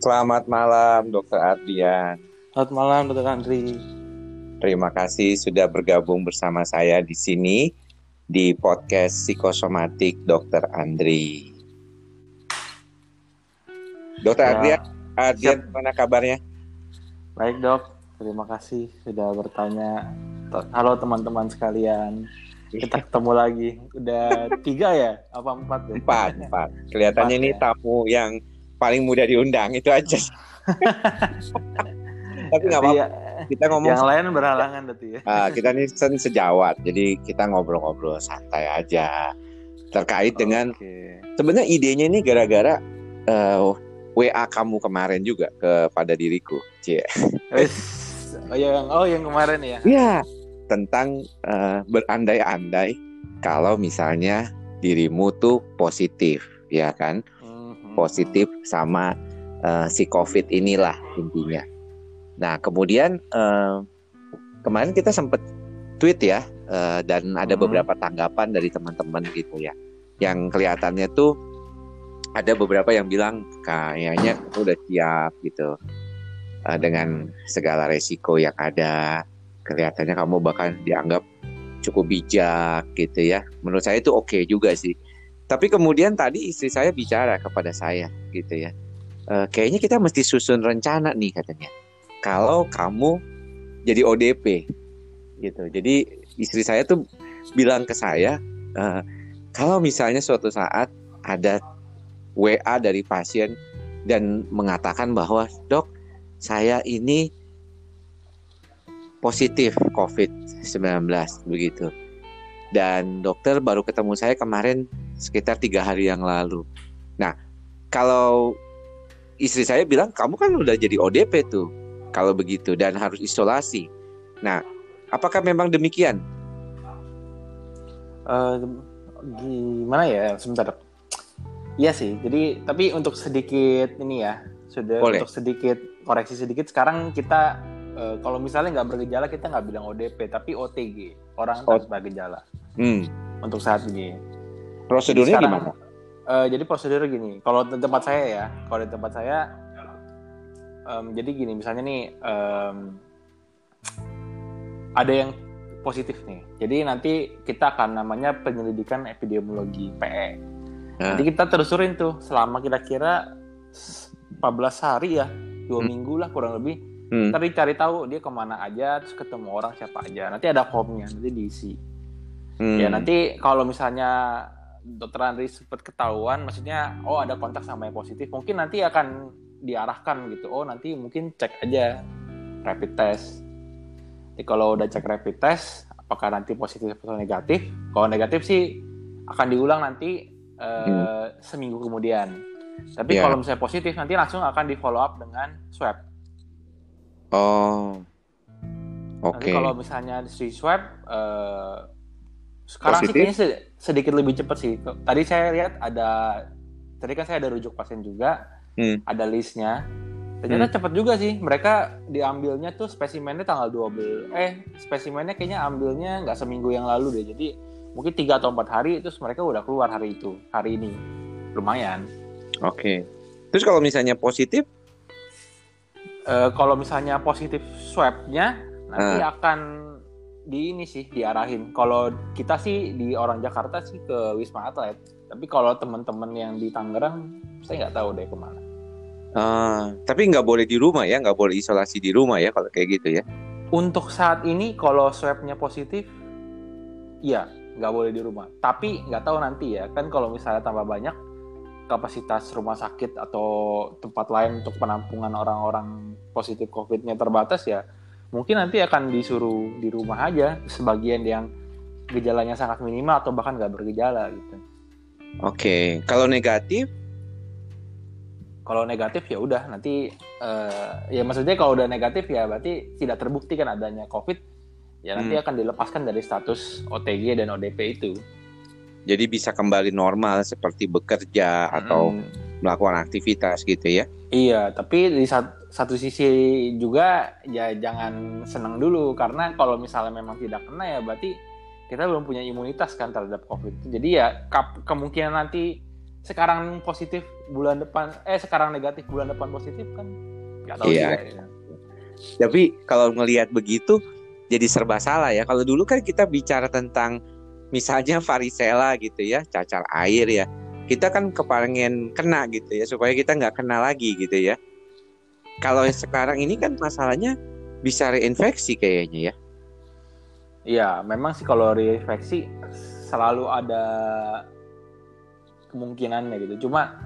Selamat malam, Dokter Adrian. Selamat malam, Dokter Andri. Terima kasih sudah bergabung bersama saya di sini di podcast psikosomatik Dokter Andri. Dokter ya. Adrian, Adrian, Siap. mana kabarnya? Baik dok, terima kasih sudah bertanya. Halo teman-teman sekalian, kita ketemu lagi. Udah tiga ya? Apa empat? Ya? Empat, empat. Kelihatannya empat, ini ya? tamu yang paling mudah diundang itu aja. Tapi nggak apa-apa. Ya, kita ngomong yang lain berhalangan berarti ya. Uh, kita ini sen sejawat, jadi kita ngobrol-ngobrol santai aja terkait okay. dengan sebenarnya idenya ini gara-gara uh, eh, WA kamu kemarin juga kepada diriku, Cie. oh yang oh yang kemarin ya. Iya, tentang uh, berandai-andai kalau misalnya dirimu tuh positif, ya kan? Positif sama uh, si COVID inilah intinya. Nah kemudian uh, kemarin kita sempat tweet ya uh, dan ada hmm. beberapa tanggapan dari teman-teman gitu ya, yang kelihatannya tuh ada beberapa yang bilang kayaknya kamu udah siap gitu uh, dengan segala resiko yang ada. Kelihatannya kamu bahkan dianggap cukup bijak gitu ya. Menurut saya itu oke okay juga sih tapi kemudian tadi istri saya bicara kepada saya gitu ya. E, kayaknya kita mesti susun rencana nih katanya. Kalau kamu jadi ODP gitu. Jadi istri saya tuh bilang ke saya e, kalau misalnya suatu saat ada WA dari pasien dan mengatakan bahwa dok saya ini positif COVID-19 begitu. Dan dokter baru ketemu saya kemarin sekitar tiga hari yang lalu. Nah, kalau istri saya bilang kamu kan udah jadi ODP tuh kalau begitu dan harus isolasi. Nah, apakah memang demikian? Uh, gimana ya sebentar. Iya sih. Jadi tapi untuk sedikit ini ya sudah Boleh. untuk sedikit koreksi sedikit sekarang kita uh, kalau misalnya nggak bergejala kita nggak bilang ODP tapi OTG orang tanpa gejala. Hmm. Untuk saat ini. Prosedurnya sekarang, gimana? Uh, jadi prosedurnya gini, kalau di tempat saya ya, kalau di tempat saya, um, jadi gini, misalnya nih um, ada yang positif nih, jadi nanti kita akan namanya penyelidikan epidemiologi PE. Nah. Nanti kita terusurin tuh selama kira-kira 14 hari ya, dua hmm. minggu lah kurang lebih. Hmm. Tadi cari tahu dia ke mana aja, terus ketemu orang siapa aja. Nanti ada formnya, nanti diisi. Hmm. Ya nanti kalau misalnya dokter Andri sempat ketahuan, maksudnya oh ada kontak sama yang positif, mungkin nanti akan diarahkan gitu. Oh nanti mungkin cek aja rapid test. Jadi kalau udah cek rapid test, apakah nanti positif atau negatif? Kalau negatif sih akan diulang nanti uh, hmm. seminggu kemudian. Tapi yeah. kalau misalnya positif nanti langsung akan di follow up dengan swab. Oh, oke. Okay. Nanti kalau misalnya di swab uh, sekarang Positif. sih kayaknya sedikit lebih cepat sih. Tadi saya lihat ada, tadi kan saya ada rujuk pasien juga, hmm. ada listnya. Ternyata hmm. cepat juga sih. Mereka diambilnya tuh spesimennya tanggal 12. Eh, spesimennya kayaknya ambilnya nggak seminggu yang lalu deh. Jadi mungkin tiga atau empat hari terus mereka udah keluar hari itu, hari ini. Lumayan. Oke. Okay. Terus kalau misalnya positif? Uh, kalau misalnya positif swabnya nanti uh. akan di ini sih diarahin. Kalau kita sih di orang Jakarta sih ke Wisma Atlet. Tapi kalau teman-teman yang di Tangerang, saya nggak tahu deh ke mana. Uh, tapi nggak boleh di rumah ya, nggak boleh isolasi di rumah ya kalau kayak gitu ya. Untuk saat ini kalau swabnya positif, ya nggak boleh di rumah. Tapi nggak tahu nanti ya, kan kalau misalnya tambah banyak kapasitas rumah sakit atau tempat lain untuk penampungan orang-orang positif COVID-nya terbatas ya mungkin nanti akan disuruh di rumah aja sebagian yang gejalanya sangat minimal atau bahkan nggak bergejala gitu. Oke, okay. kalau negatif? Kalau negatif ya udah nanti uh, ya maksudnya kalau udah negatif ya berarti tidak terbukti kan adanya COVID ya nanti hmm. akan dilepaskan dari status OTG dan ODP itu. Jadi bisa kembali normal seperti bekerja hmm. atau melakukan aktivitas gitu ya? Iya, tapi di saat satu sisi juga ya jangan senang dulu karena kalau misalnya memang tidak kena ya berarti kita belum punya imunitas kan terhadap COVID. Jadi ya kemungkinan nanti sekarang positif bulan depan eh sekarang negatif bulan depan positif kan nggak tahu iya. juga ya. tapi kalau ngelihat begitu jadi serba salah ya kalau dulu kan kita bicara tentang misalnya varicella gitu ya cacar air ya kita kan kepengen kena gitu ya supaya kita nggak kena lagi gitu ya. Kalau sekarang ini kan masalahnya bisa reinfeksi kayaknya ya. Iya memang sih kalau reinfeksi selalu ada kemungkinannya gitu. Cuma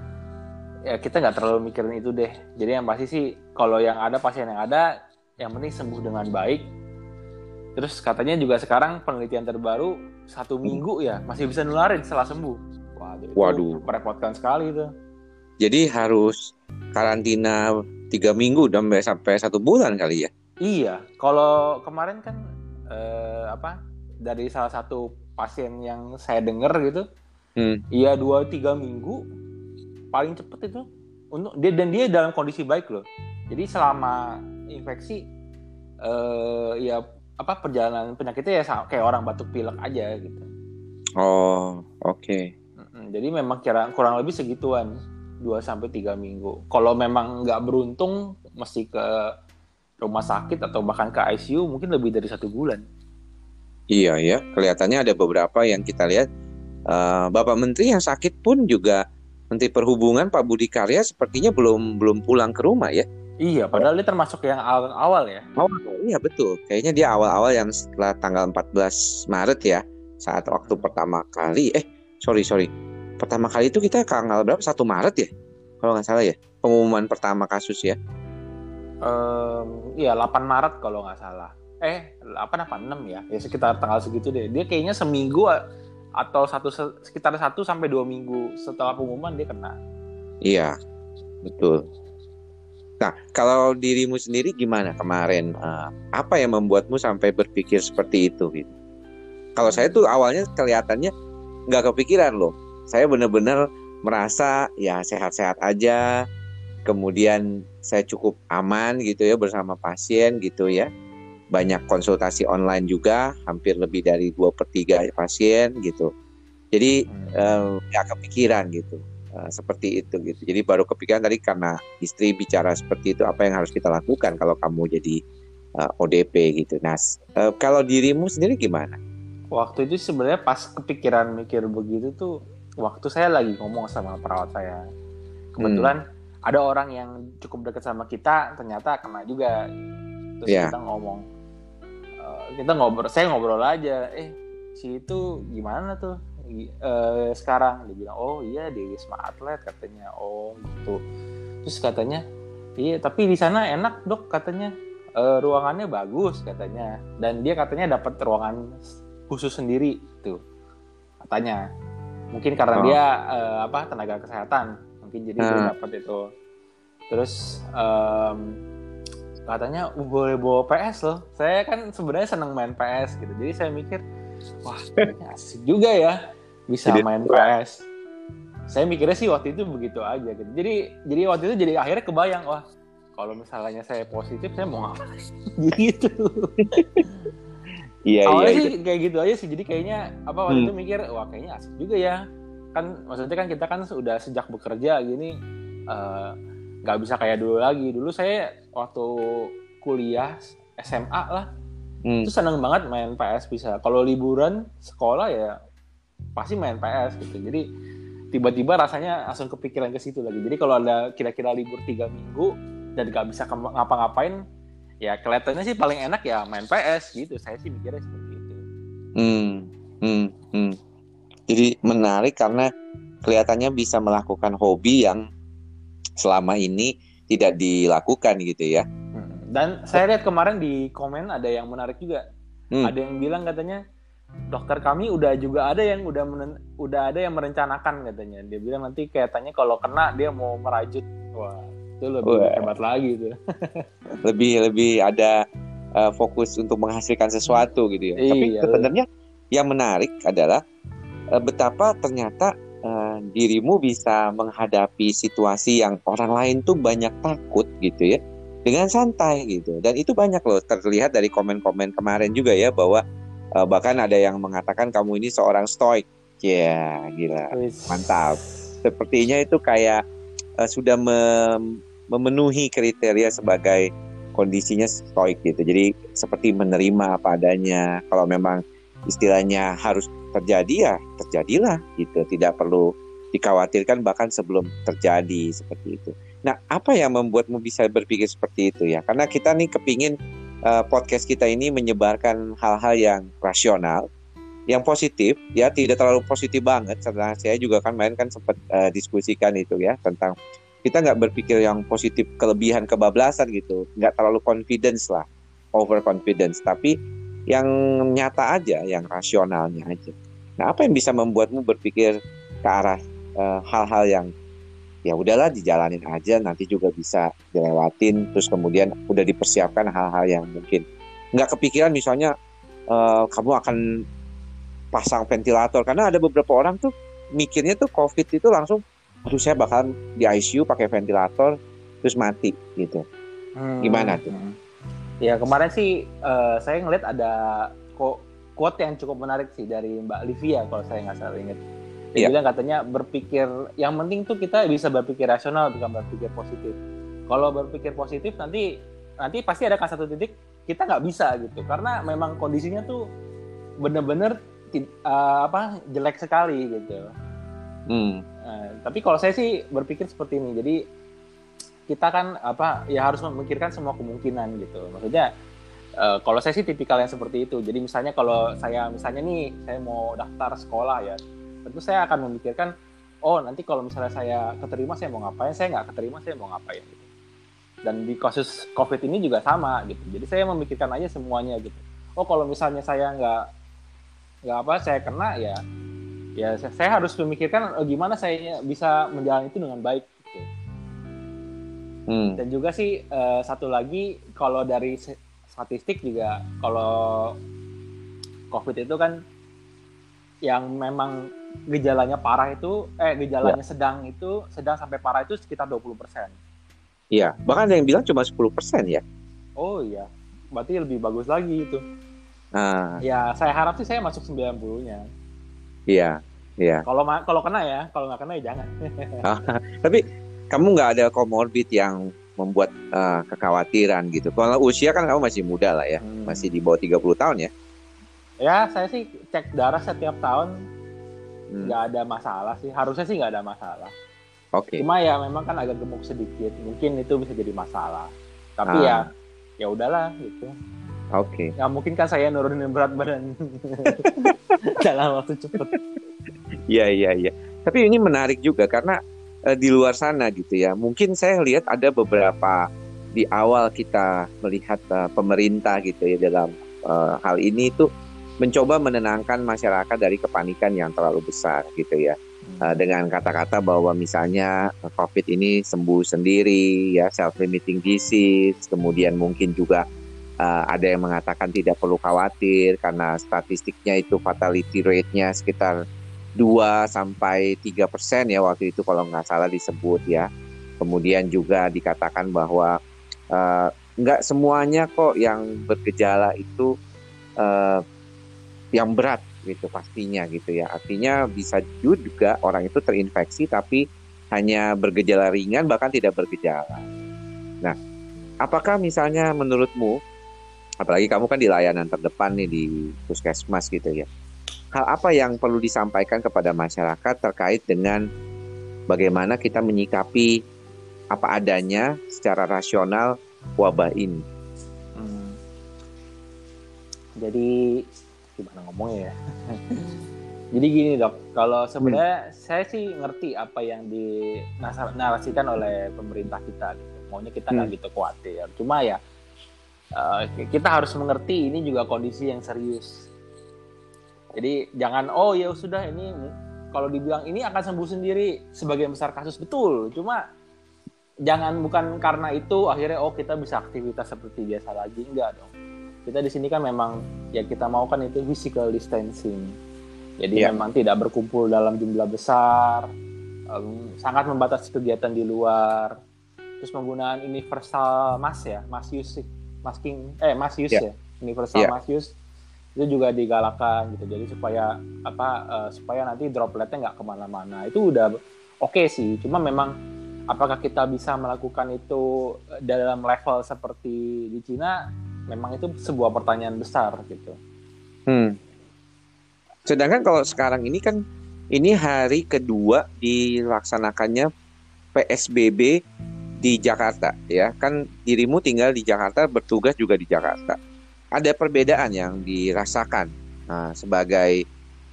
ya kita nggak terlalu mikirin itu deh. Jadi yang pasti sih kalau yang ada pasien yang ada yang penting sembuh dengan baik. Terus katanya juga sekarang penelitian terbaru satu minggu ya masih bisa nularin setelah sembuh waduh waduh. merepotkan sekali itu. Jadi harus karantina tiga minggu dan sampai satu bulan kali ya? Iya kalau kemarin kan eh, apa dari salah satu pasien yang saya dengar gitu hmm. iya dua tiga minggu paling cepet itu untuk dia dan dia dalam kondisi baik loh. Jadi selama infeksi eh, ya apa perjalanan penyakitnya ya kayak orang batuk pilek aja gitu. Oh oke. okay. Jadi memang kira kurang lebih segituan 2 sampai tiga minggu kalau memang nggak beruntung mesti ke rumah sakit atau bahkan ke ICU mungkin lebih dari satu bulan iya ya kelihatannya ada beberapa yang kita lihat uh, Bapak Menteri yang sakit pun juga Menteri Perhubungan Pak Budi Karya sepertinya belum belum pulang ke rumah ya. Iya, padahal dia termasuk yang awal-awal ya. Oh, iya betul. Kayaknya dia awal-awal yang setelah tanggal 14 Maret ya, saat waktu pertama kali. Eh, sorry sorry, pertama kali itu kita tanggal berapa? Satu Maret ya, kalau nggak salah ya, pengumuman pertama kasus ya. Um, iya 8 Maret kalau nggak salah. Eh, 8 apa 6 ya? Ya sekitar tanggal segitu deh. Dia kayaknya seminggu atau satu sekitar satu sampai dua minggu setelah pengumuman dia kena. Iya, betul. Nah, kalau dirimu sendiri gimana kemarin? Uh, apa yang membuatmu sampai berpikir seperti itu? Gitu? Kalau saya tuh awalnya kelihatannya nggak kepikiran loh. Saya benar-benar merasa ya sehat-sehat aja. Kemudian saya cukup aman gitu ya bersama pasien gitu ya banyak konsultasi online juga, hampir lebih dari dua per tiga pasien gitu. Jadi hmm. ya kepikiran gitu, uh, seperti itu gitu. Jadi baru kepikiran tadi karena istri bicara seperti itu, apa yang harus kita lakukan kalau kamu jadi eh, ODP gitu. Nah, uh, kalau dirimu sendiri gimana? Waktu itu sebenarnya pas kepikiran mikir begitu tuh, waktu saya lagi ngomong sama perawat saya. Kebetulan hmm. ada orang yang cukup dekat sama kita, ternyata kena juga. Terus yeah. kita ngomong, kita ngobrol saya ngobrol aja. Eh si itu gimana tuh? E, sekarang? Dia bilang oh iya di wisma atlet katanya. Oh gitu. Terus katanya iya tapi di sana enak dok katanya. E, ruangannya bagus katanya. Dan dia katanya dapat ruangan khusus sendiri tuh. Katanya mungkin karena oh. dia e, apa tenaga kesehatan mungkin jadi hmm. dapat itu terus um, katanya uh, boleh bawa PS loh. Saya kan sebenarnya seneng main PS gitu. Jadi saya mikir, wah asik juga ya bisa jadi, main PS. Saya mikirnya sih waktu itu begitu aja gitu. Jadi jadi waktu itu jadi akhirnya kebayang wah kalau misalnya saya positif saya mau ngapain gitu. Iya, Awalnya iya, sih itu. kayak gitu aja sih. Jadi kayaknya apa waktu hmm. itu mikir wah kayaknya asik juga ya. Kan maksudnya kan kita kan sudah sejak bekerja gini uh, nggak bisa kayak dulu lagi dulu saya waktu kuliah SMA lah hmm. itu seneng banget main PS bisa kalau liburan sekolah ya pasti main PS gitu jadi tiba-tiba rasanya langsung kepikiran ke situ lagi jadi kalau ada kira-kira libur tiga minggu dan nggak bisa ngapa-ngapain ya kelihatannya sih paling enak ya main PS gitu saya sih mikirnya seperti itu hmm hmm hmm jadi menarik karena kelihatannya bisa melakukan hobi yang selama ini tidak dilakukan gitu ya. Hmm. Dan saya lihat kemarin di komen ada yang menarik juga. Hmm. Ada yang bilang katanya dokter kami udah juga ada yang udah menen, udah ada yang merencanakan katanya. Dia bilang nanti kayaknya kalau kena dia mau merajut. Wah, itu lebih Wah. hebat lagi itu. lebih lebih ada uh, fokus untuk menghasilkan sesuatu gitu ya. Iya, Tapi sebenarnya yang menarik adalah uh, betapa ternyata uh, dirimu bisa menghadapi situasi yang orang lain tuh banyak takut gitu ya. Dengan santai gitu. Dan itu banyak loh terlihat dari komen-komen kemarin juga ya bahwa uh, bahkan ada yang mengatakan kamu ini seorang stoik. Ya yeah, gila mantap. Sepertinya itu kayak uh, sudah mem memenuhi kriteria sebagai kondisinya stoik gitu. Jadi seperti menerima apa adanya. Kalau memang istilahnya harus terjadi ya terjadilah gitu. Tidak perlu dikhawatirkan bahkan sebelum terjadi seperti itu. Nah, apa yang membuatmu bisa berpikir seperti itu ya? Karena kita nih kepingin uh, podcast kita ini menyebarkan hal-hal yang rasional, yang positif ya tidak terlalu positif banget karena saya juga kan main kan sempat uh, diskusikan itu ya tentang kita nggak berpikir yang positif kelebihan kebablasan gitu. Nggak terlalu confidence lah over confidence tapi yang nyata aja yang rasionalnya aja. Nah apa yang bisa membuatmu berpikir ke arah eh, hal-hal uh, yang ya udahlah dijalanin aja nanti juga bisa dilewatin terus kemudian udah dipersiapkan hal-hal yang mungkin nggak kepikiran misalnya uh, kamu akan pasang ventilator. Karena ada beberapa orang tuh mikirnya tuh covid itu langsung aduh saya bakal di ICU pakai ventilator terus mati gitu hmm. gimana tuh hmm. ya kemarin sih uh, saya ngeliat ada kok quote yang cukup menarik sih dari Mbak Livia kalau saya nggak salah ingat dia yeah. bilang katanya berpikir yang penting tuh kita bisa berpikir rasional bukan berpikir positif kalau berpikir positif nanti nanti pasti ada kan satu titik kita nggak bisa gitu karena memang kondisinya tuh bener-bener uh, apa jelek sekali gitu. Hmm. Uh, tapi kalau saya sih berpikir seperti ini. Jadi kita kan apa ya harus memikirkan semua kemungkinan gitu. Maksudnya uh, kalau saya sih tipikal yang seperti itu. Jadi misalnya kalau saya misalnya nih saya mau daftar sekolah ya, tentu saya akan memikirkan oh nanti kalau misalnya saya keterima saya mau ngapain, saya nggak keterima saya mau ngapain gitu. Dan di kasus COVID ini juga sama gitu. Jadi saya memikirkan aja semuanya gitu. Oh kalau misalnya saya nggak nggak apa saya kena ya ya saya harus memikirkan oh, gimana saya bisa menjalani itu dengan baik gitu. hmm. dan juga sih uh, satu lagi kalau dari statistik juga kalau covid itu kan yang memang gejalanya parah itu eh gejalanya ya. sedang itu sedang sampai parah itu sekitar 20 persen iya bahkan ada yang bilang cuma 10 persen ya oh iya berarti lebih bagus lagi itu Ah. Ya, saya harap sih saya masuk 90-nya. Iya, iya. Kalau kalau kena ya, kalau nggak kena ya jangan. Ah, tapi kamu nggak ada komorbid yang membuat uh, kekhawatiran gitu. Kalau usia kan kamu masih muda lah ya, hmm. masih di bawah 30 tahun ya. Ya, saya sih cek darah setiap tahun hmm. nggak hmm. ada masalah sih. Harusnya sih nggak ada masalah. Oke. Okay. Cuma ya memang kan agak gemuk sedikit, mungkin itu bisa jadi masalah. Tapi ah. ya ya udahlah gitu. Oke. Okay. Ya mungkin kan saya nurunin berat badan dalam waktu cepat. Iya iya iya. Tapi ini menarik juga karena uh, di luar sana gitu ya. Mungkin saya lihat ada beberapa di awal kita melihat uh, pemerintah gitu ya dalam uh, hal ini itu mencoba menenangkan masyarakat dari kepanikan yang terlalu besar gitu ya. Uh, dengan kata-kata bahwa misalnya COVID ini sembuh sendiri ya self limiting disease, kemudian mungkin juga uh, ada yang mengatakan tidak perlu khawatir karena statistiknya itu fatality rate-nya sekitar 2 sampai 3 persen ya waktu itu kalau nggak salah disebut ya. Kemudian juga dikatakan bahwa uh, nggak semuanya kok yang bergejala itu uh, yang berat gitu pastinya gitu ya. Artinya bisa juga orang itu terinfeksi tapi hanya bergejala ringan bahkan tidak bergejala. Nah, apakah misalnya menurutmu apalagi kamu kan di layanan terdepan nih di puskesmas gitu ya. Hal apa yang perlu disampaikan kepada masyarakat terkait dengan bagaimana kita menyikapi apa adanya secara rasional wabah ini? Hmm. Jadi gimana ngomongnya ya? Jadi gini dok, kalau sebenarnya hmm. saya sih ngerti apa yang dinarasikan oleh pemerintah kita. Gitu. Maunya kita nggak hmm. gitu khawatir. Cuma ya uh, kita harus mengerti ini juga kondisi yang serius. Jadi jangan oh ya sudah ini kalau dibilang ini akan sembuh sendiri sebagian besar kasus betul. Cuma jangan bukan karena itu akhirnya oh kita bisa aktivitas seperti biasa lagi enggak dong. Kita di sini kan memang ya kita mau kan itu physical distancing. Jadi yeah. memang tidak berkumpul dalam jumlah besar, um, sangat membatasi kegiatan di luar, terus penggunaan universal mask ya, mask use masking eh mas use yeah. ya universal yeah. mas use itu juga digalakan gitu jadi supaya apa uh, supaya nanti dropletnya nggak ke mana-mana itu udah oke okay sih cuma memang apakah kita bisa melakukan itu dalam level seperti di Cina memang itu sebuah pertanyaan besar gitu hmm. sedangkan kalau sekarang ini kan ini hari kedua dilaksanakannya PSBB di Jakarta ya kan dirimu tinggal di Jakarta bertugas juga di Jakarta ada perbedaan yang dirasakan nah, sebagai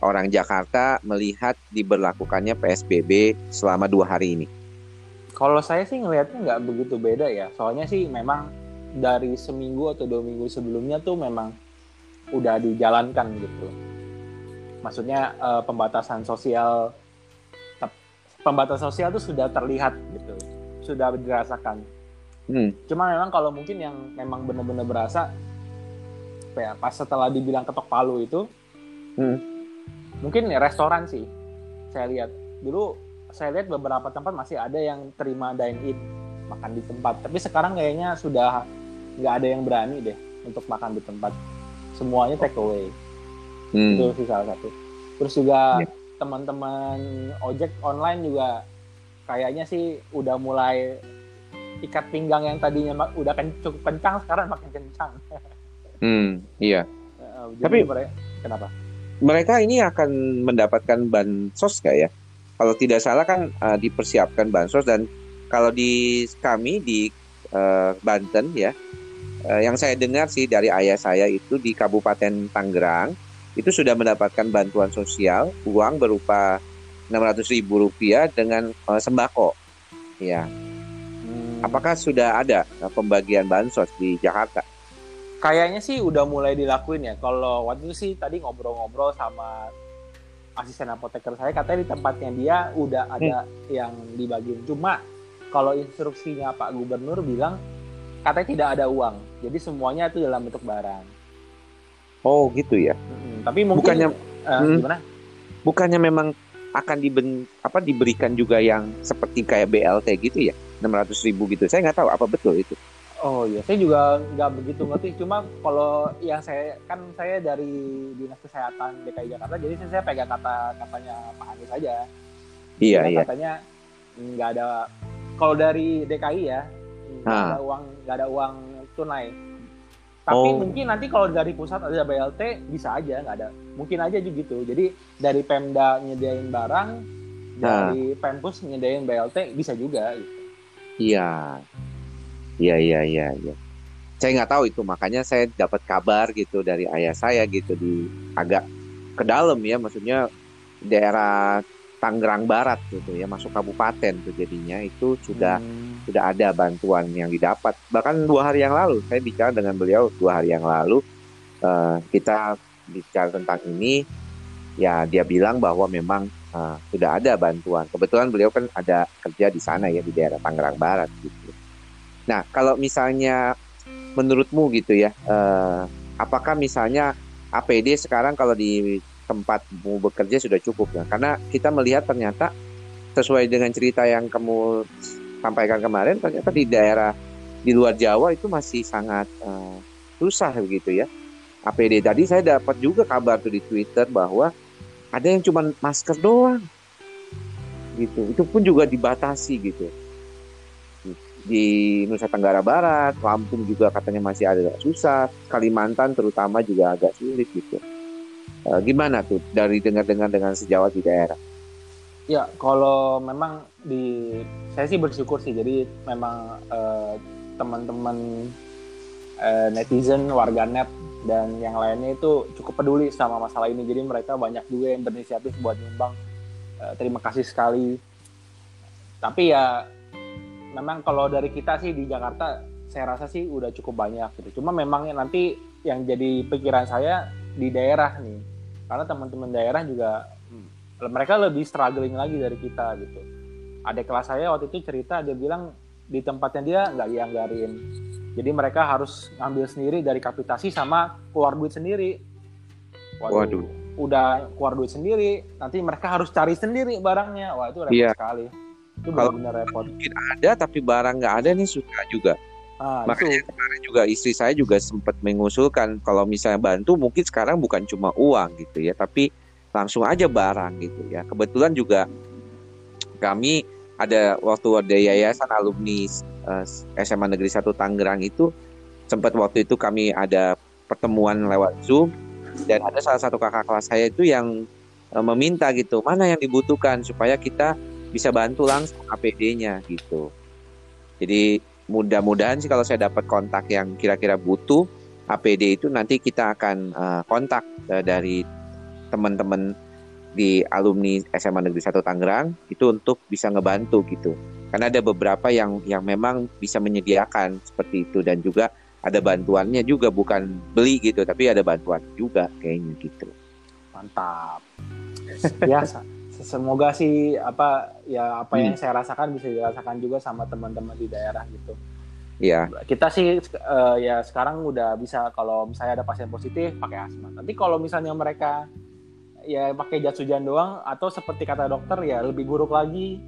orang Jakarta melihat diberlakukannya PSBB selama dua hari ini? Kalau saya sih ngelihatnya nggak begitu beda ya. Soalnya sih memang dari seminggu atau dua minggu sebelumnya tuh memang udah dijalankan gitu. Maksudnya uh, pembatasan sosial pembatasan sosial tuh sudah terlihat gitu, sudah dirasakan. Hmm. Cuma memang kalau mungkin yang memang benar-benar berasa, ya, pas setelah dibilang ketok palu itu, hmm mungkin ya restoran sih saya lihat dulu saya lihat beberapa tempat masih ada yang terima dine in makan di tempat tapi sekarang kayaknya sudah nggak ada yang berani deh untuk makan di tempat semuanya take away hmm. itu sih salah satu terus juga yeah. teman-teman ojek online juga kayaknya sih udah mulai ikat pinggang yang tadinya udah kan cukup kencang sekarang makin kencang. Hmm iya. Tapi kenapa? mereka ini akan mendapatkan bansos nggak ya? Kalau tidak salah kan uh, dipersiapkan bansos dan kalau di kami di uh, Banten ya, uh, yang saya dengar sih dari ayah saya itu di Kabupaten Tangerang itu sudah mendapatkan bantuan sosial uang berupa 600 ribu rupiah dengan uh, sembako. Ya, hmm. apakah sudah ada uh, pembagian bansos di Jakarta? kayaknya sih udah mulai dilakuin ya. Kalau waktu itu sih tadi ngobrol-ngobrol sama asisten apoteker saya katanya di tempatnya dia udah ada hmm. yang dibagiin. Cuma kalau instruksinya Pak Gubernur bilang katanya tidak ada uang. Jadi semuanya itu dalam bentuk barang. Oh gitu ya. Hmm, tapi mungkin bukannya uh, hmm, gimana? Bukannya memang akan diben, apa diberikan juga yang seperti kayak BLT gitu ya, 600 ribu gitu. Saya nggak tahu apa betul itu. Oh iya, saya juga nggak begitu ngerti. Cuma kalau yang saya kan saya dari dinas kesehatan DKI Jakarta, jadi saya pegang kata katanya Pak Anies saja. Iya iya. Katanya nggak ada. Kalau dari DKI ya nggak ada uang nggak ada uang tunai. Tapi oh. mungkin nanti kalau dari pusat ada BLT bisa aja nggak ada. Mungkin aja juga gitu. Jadi dari Pemda nyediain barang, dari Pempus nyediain BLT bisa juga. Gitu. Iya. Iya iya iya. iya. Saya nggak tahu itu makanya saya dapat kabar gitu dari ayah saya gitu di agak ke dalam ya maksudnya daerah Tangerang Barat gitu ya masuk kabupaten tuh jadinya itu sudah hmm. sudah ada bantuan yang didapat. Bahkan dua hari yang lalu saya bicara dengan beliau dua hari yang lalu uh, kita bicara tentang ini ya dia bilang bahwa memang uh, sudah ada bantuan. Kebetulan beliau kan ada kerja di sana ya di daerah Tangerang Barat gitu. Nah, kalau misalnya menurutmu gitu ya, eh, apakah misalnya APD sekarang kalau di tempatmu bekerja sudah cukup ya? Karena kita melihat ternyata sesuai dengan cerita yang kamu sampaikan kemarin, ternyata di daerah di luar Jawa itu masih sangat uh, susah begitu ya. APD tadi saya dapat juga kabar tuh di Twitter bahwa ada yang cuma masker doang gitu. Itu pun juga dibatasi gitu di Nusa Tenggara Barat, Lampung juga katanya masih agak susah, Kalimantan terutama juga agak sulit gitu. E, gimana tuh dari dengar-dengar dengan sejawat di daerah? Ya, kalau memang di saya sih bersyukur sih. Jadi memang eh, teman-teman eh, netizen, warganet dan yang lainnya itu cukup peduli sama masalah ini. Jadi mereka banyak juga yang berinisiatif buat nyumbang. Eh, terima kasih sekali. Tapi ya memang kalau dari kita sih di Jakarta saya rasa sih udah cukup banyak gitu. Cuma memang nanti yang jadi pikiran saya di daerah nih. Karena teman-teman daerah juga hmm, mereka lebih struggling lagi dari kita gitu. Adik kelas saya waktu itu cerita dia bilang di tempatnya dia nggak dianggarin. Jadi mereka harus ngambil sendiri dari kapitasi sama keluar duit sendiri. Waduh, Waduh. Udah keluar duit sendiri, nanti mereka harus cari sendiri barangnya. Wah itu repot yeah. sekali itu kalau benar repot mungkin ada tapi barang nggak ada nih susah juga ah, makanya itu. kemarin juga istri saya juga sempat mengusulkan kalau misalnya bantu mungkin sekarang bukan cuma uang gitu ya tapi langsung aja barang gitu ya kebetulan juga kami ada waktu ada yayasan alumni uh, eh, SMA Negeri 1 Tangerang itu sempat waktu itu kami ada pertemuan lewat Zoom dan ada salah satu kakak kelas saya itu yang uh, meminta gitu mana yang dibutuhkan supaya kita bisa bantu langsung APD-nya gitu. Jadi mudah-mudahan sih kalau saya dapat kontak yang kira-kira butuh APD itu nanti kita akan uh, kontak uh, dari teman-teman di alumni SMA Negeri 1 Tangerang itu untuk bisa ngebantu gitu. Karena ada beberapa yang yang memang bisa menyediakan seperti itu dan juga ada bantuannya juga bukan beli gitu tapi ada bantuan juga kayaknya gitu. Mantap. ya semoga sih apa ya apa hmm. yang saya rasakan bisa dirasakan juga sama teman-teman di daerah gitu. Iya. Kita sih uh, ya sekarang udah bisa kalau misalnya ada pasien positif pakai asma. Nanti kalau misalnya mereka ya pakai jas hujan doang atau seperti kata dokter ya lebih buruk lagi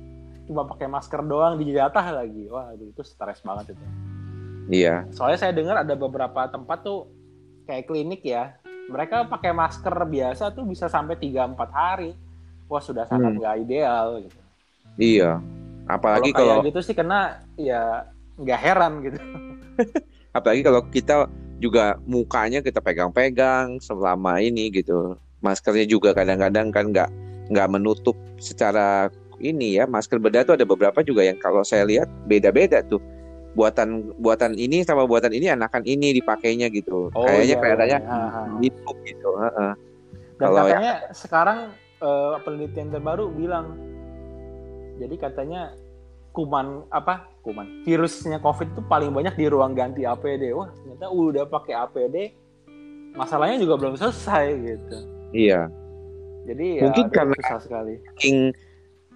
cuma pakai masker doang di jatah lagi wah itu stres banget itu iya soalnya saya dengar ada beberapa tempat tuh kayak klinik ya mereka pakai masker biasa tuh bisa sampai 3-4 hari wah sudah sangat hmm. nggak hmm. ideal gitu iya apalagi kalau, kalau gitu sih kena ya nggak heran gitu apalagi kalau kita juga mukanya kita pegang-pegang selama ini gitu maskernya juga kadang-kadang kan nggak nggak menutup secara ini ya masker bedah tuh ada beberapa juga yang kalau saya lihat beda-beda tuh buatan buatan ini sama buatan ini anakan ini dipakainya gitu oh, kayaknya iya, kelihatannya iya. gitu gitu uh -uh. dan kalau katanya ya, sekarang uh, penelitian terbaru bilang jadi katanya kuman apa kuman virusnya covid itu paling banyak di ruang ganti APD wah ternyata udah pakai APD masalahnya juga belum selesai gitu Iya. Jadi ya, mungkin karena susah sekali.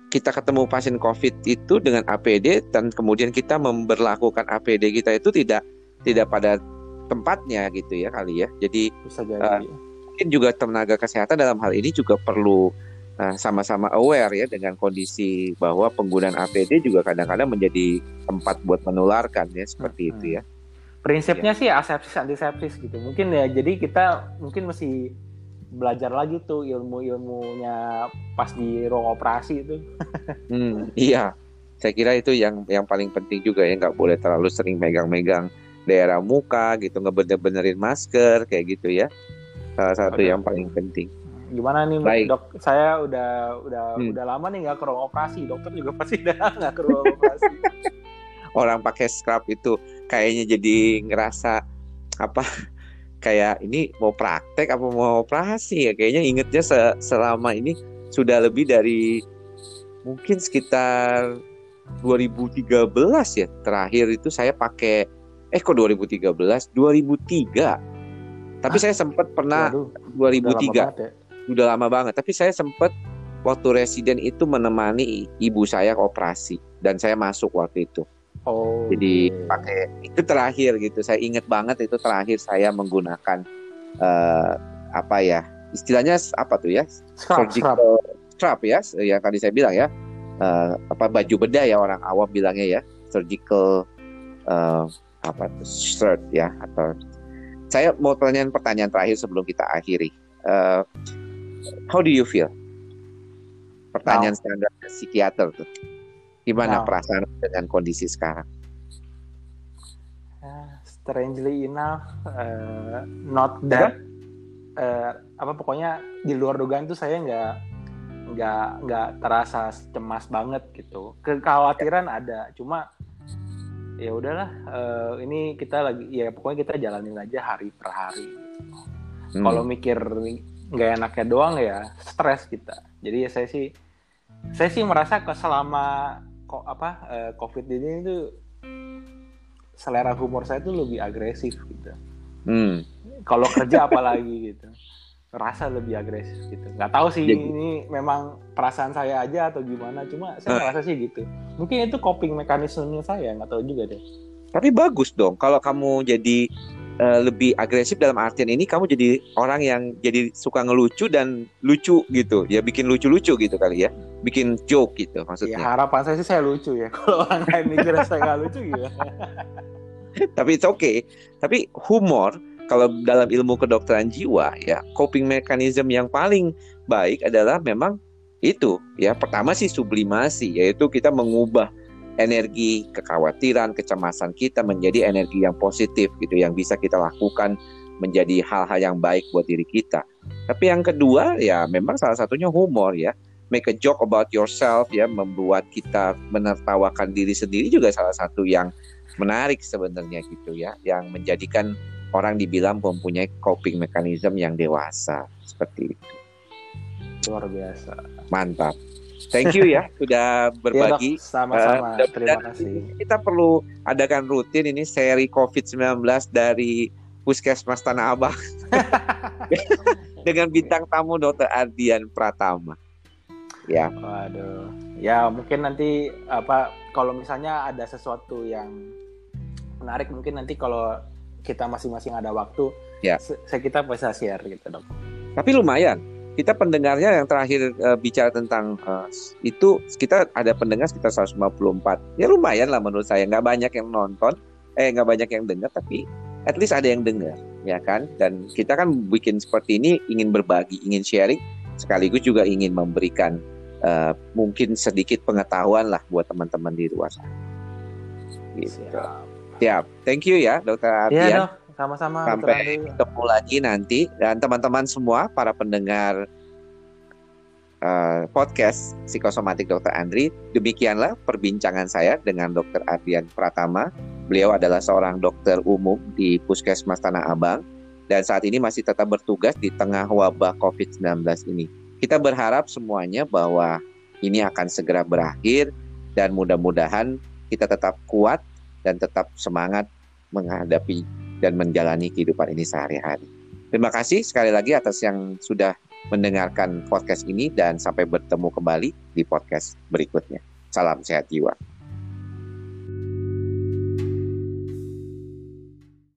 kita ketemu pasien COVID itu dengan APD dan kemudian kita memperlakukan APD kita itu tidak tidak pada tempatnya gitu ya kali ya. Jadi bisa jadi. Uh, mungkin juga tenaga kesehatan dalam hal ini juga perlu uh, sama-sama aware ya dengan kondisi bahwa penggunaan APD juga kadang-kadang menjadi tempat buat menularkan ya seperti hmm. itu ya. Prinsipnya ya. sih asepsis antisepsis gitu. Mungkin ya jadi kita mungkin masih belajar lagi tuh ilmu-ilmunya pas di ruang operasi itu. hmm, iya, saya kira itu yang yang paling penting juga ya nggak boleh terlalu sering megang-megang daerah muka gitu ngebener-benerin masker kayak gitu ya salah satu Oke. yang paling penting. Gimana nih Baik. dok? Saya udah udah hmm. udah lama nih nggak ke ruang operasi. Dokter juga pasti udah nggak ke ruang operasi. Orang pakai scrub itu kayaknya jadi ngerasa apa kayak ini mau praktek apa mau operasi ya kayaknya ingetnya se selama ini sudah lebih dari mungkin sekitar 2013 ya terakhir itu saya pakai eh kok 2013 2003 tapi ah, saya sempat pernah waduh, 2003 udah lama, ya? udah lama banget tapi saya sempat waktu residen itu menemani ibu saya operasi dan saya masuk waktu itu Oh. Jadi pakai itu terakhir gitu. Saya ingat banget itu terakhir saya menggunakan uh, apa ya? Istilahnya apa tuh ya? Scrub, Surgical scrub ya, yang tadi saya bilang ya. Uh, apa baju bedah ya orang awam bilangnya ya. Surgical uh, apa tuh shirt ya atau saya mau tanya pertanyaan terakhir sebelum kita akhiri. Uh, how do you feel? Pertanyaan wow. standar psikiater tuh. Gimana wow. perasaan dengan kondisi sekarang? Uh, strangely enough, uh, not that. Uh, apa pokoknya di luar dugaan tuh saya nggak nggak nggak terasa cemas banget gitu. Kekhawatiran ada, cuma ya udahlah. Uh, ini kita lagi ya pokoknya kita jalanin aja hari per hari. Hmm. Kalau mikir nggak enaknya doang ya stres kita. Jadi ya saya sih saya sih merasa ke selama kok apa uh, covid ini itu selera humor saya tuh lebih agresif gitu hmm. kalau kerja apalagi gitu rasa lebih agresif gitu. Nggak tahu sih Jadi, ini memang perasaan saya aja atau gimana. Cuma saya uh. merasa sih gitu. Mungkin itu coping mekanismenya saya nggak tahu juga deh. Tapi bagus dong kalau kamu jadi uh, lebih agresif dalam artian ini kamu jadi orang yang jadi suka ngelucu dan lucu gitu. Ya bikin lucu-lucu gitu kali ya. Bikin joke gitu maksudnya. Ya, harapan saya sih saya lucu ya. Kalau orang lain mikir saya nggak lucu gitu tapi it's okay. Tapi humor kalau dalam ilmu kedokteran jiwa ya coping mechanism yang paling baik adalah memang itu ya. Pertama sih sublimasi yaitu kita mengubah energi kekhawatiran kecemasan kita menjadi energi yang positif gitu yang bisa kita lakukan menjadi hal-hal yang baik buat diri kita. Tapi yang kedua ya memang salah satunya humor ya. Make a joke about yourself ya membuat kita menertawakan diri sendiri juga salah satu yang menarik sebenarnya gitu ya yang menjadikan orang dibilang mempunyai coping mechanism yang dewasa. Seperti itu. Luar biasa. Mantap. Thank you ya sudah berbagi. Sama-sama. Uh, terima kasih. kita perlu adakan rutin ini seri COVID-19 dari Puskesmas Tanah Abang. Dengan bintang tamu Dr. Ardian Pratama. Ya. Waduh. Ya mungkin nanti apa kalau misalnya ada sesuatu yang menarik mungkin nanti kalau kita masing-masing ada waktu ya. saya kita bisa share gitu dok tapi lumayan. Kita pendengarnya yang terakhir uh, bicara tentang uh, itu kita ada pendengar sekitar 154 ya lumayan lah menurut saya. Nggak banyak yang nonton. Eh nggak banyak yang dengar tapi at least ada yang dengar ya kan? Dan kita kan bikin seperti ini ingin berbagi ingin sharing sekaligus juga ingin memberikan uh, mungkin sedikit pengetahuan lah buat teman-teman di luar sana. Gitu. Siap. Siap. Thank you ya Dokter Ardian. Iya, dok. Sama-sama. Sampai ketemu lagi nanti dan teman-teman semua para pendengar uh, podcast psikosomatik Dr. Andri. Demikianlah perbincangan saya dengan Dr. Ardian Pratama. Beliau adalah seorang dokter umum di Puskesmas Tanah Abang dan saat ini masih tetap bertugas di tengah wabah COVID-19 ini. Kita berharap semuanya bahwa ini akan segera berakhir dan mudah-mudahan kita tetap kuat dan tetap semangat menghadapi dan menjalani kehidupan ini sehari-hari. Terima kasih sekali lagi atas yang sudah mendengarkan podcast ini dan sampai bertemu kembali di podcast berikutnya. Salam sehat jiwa.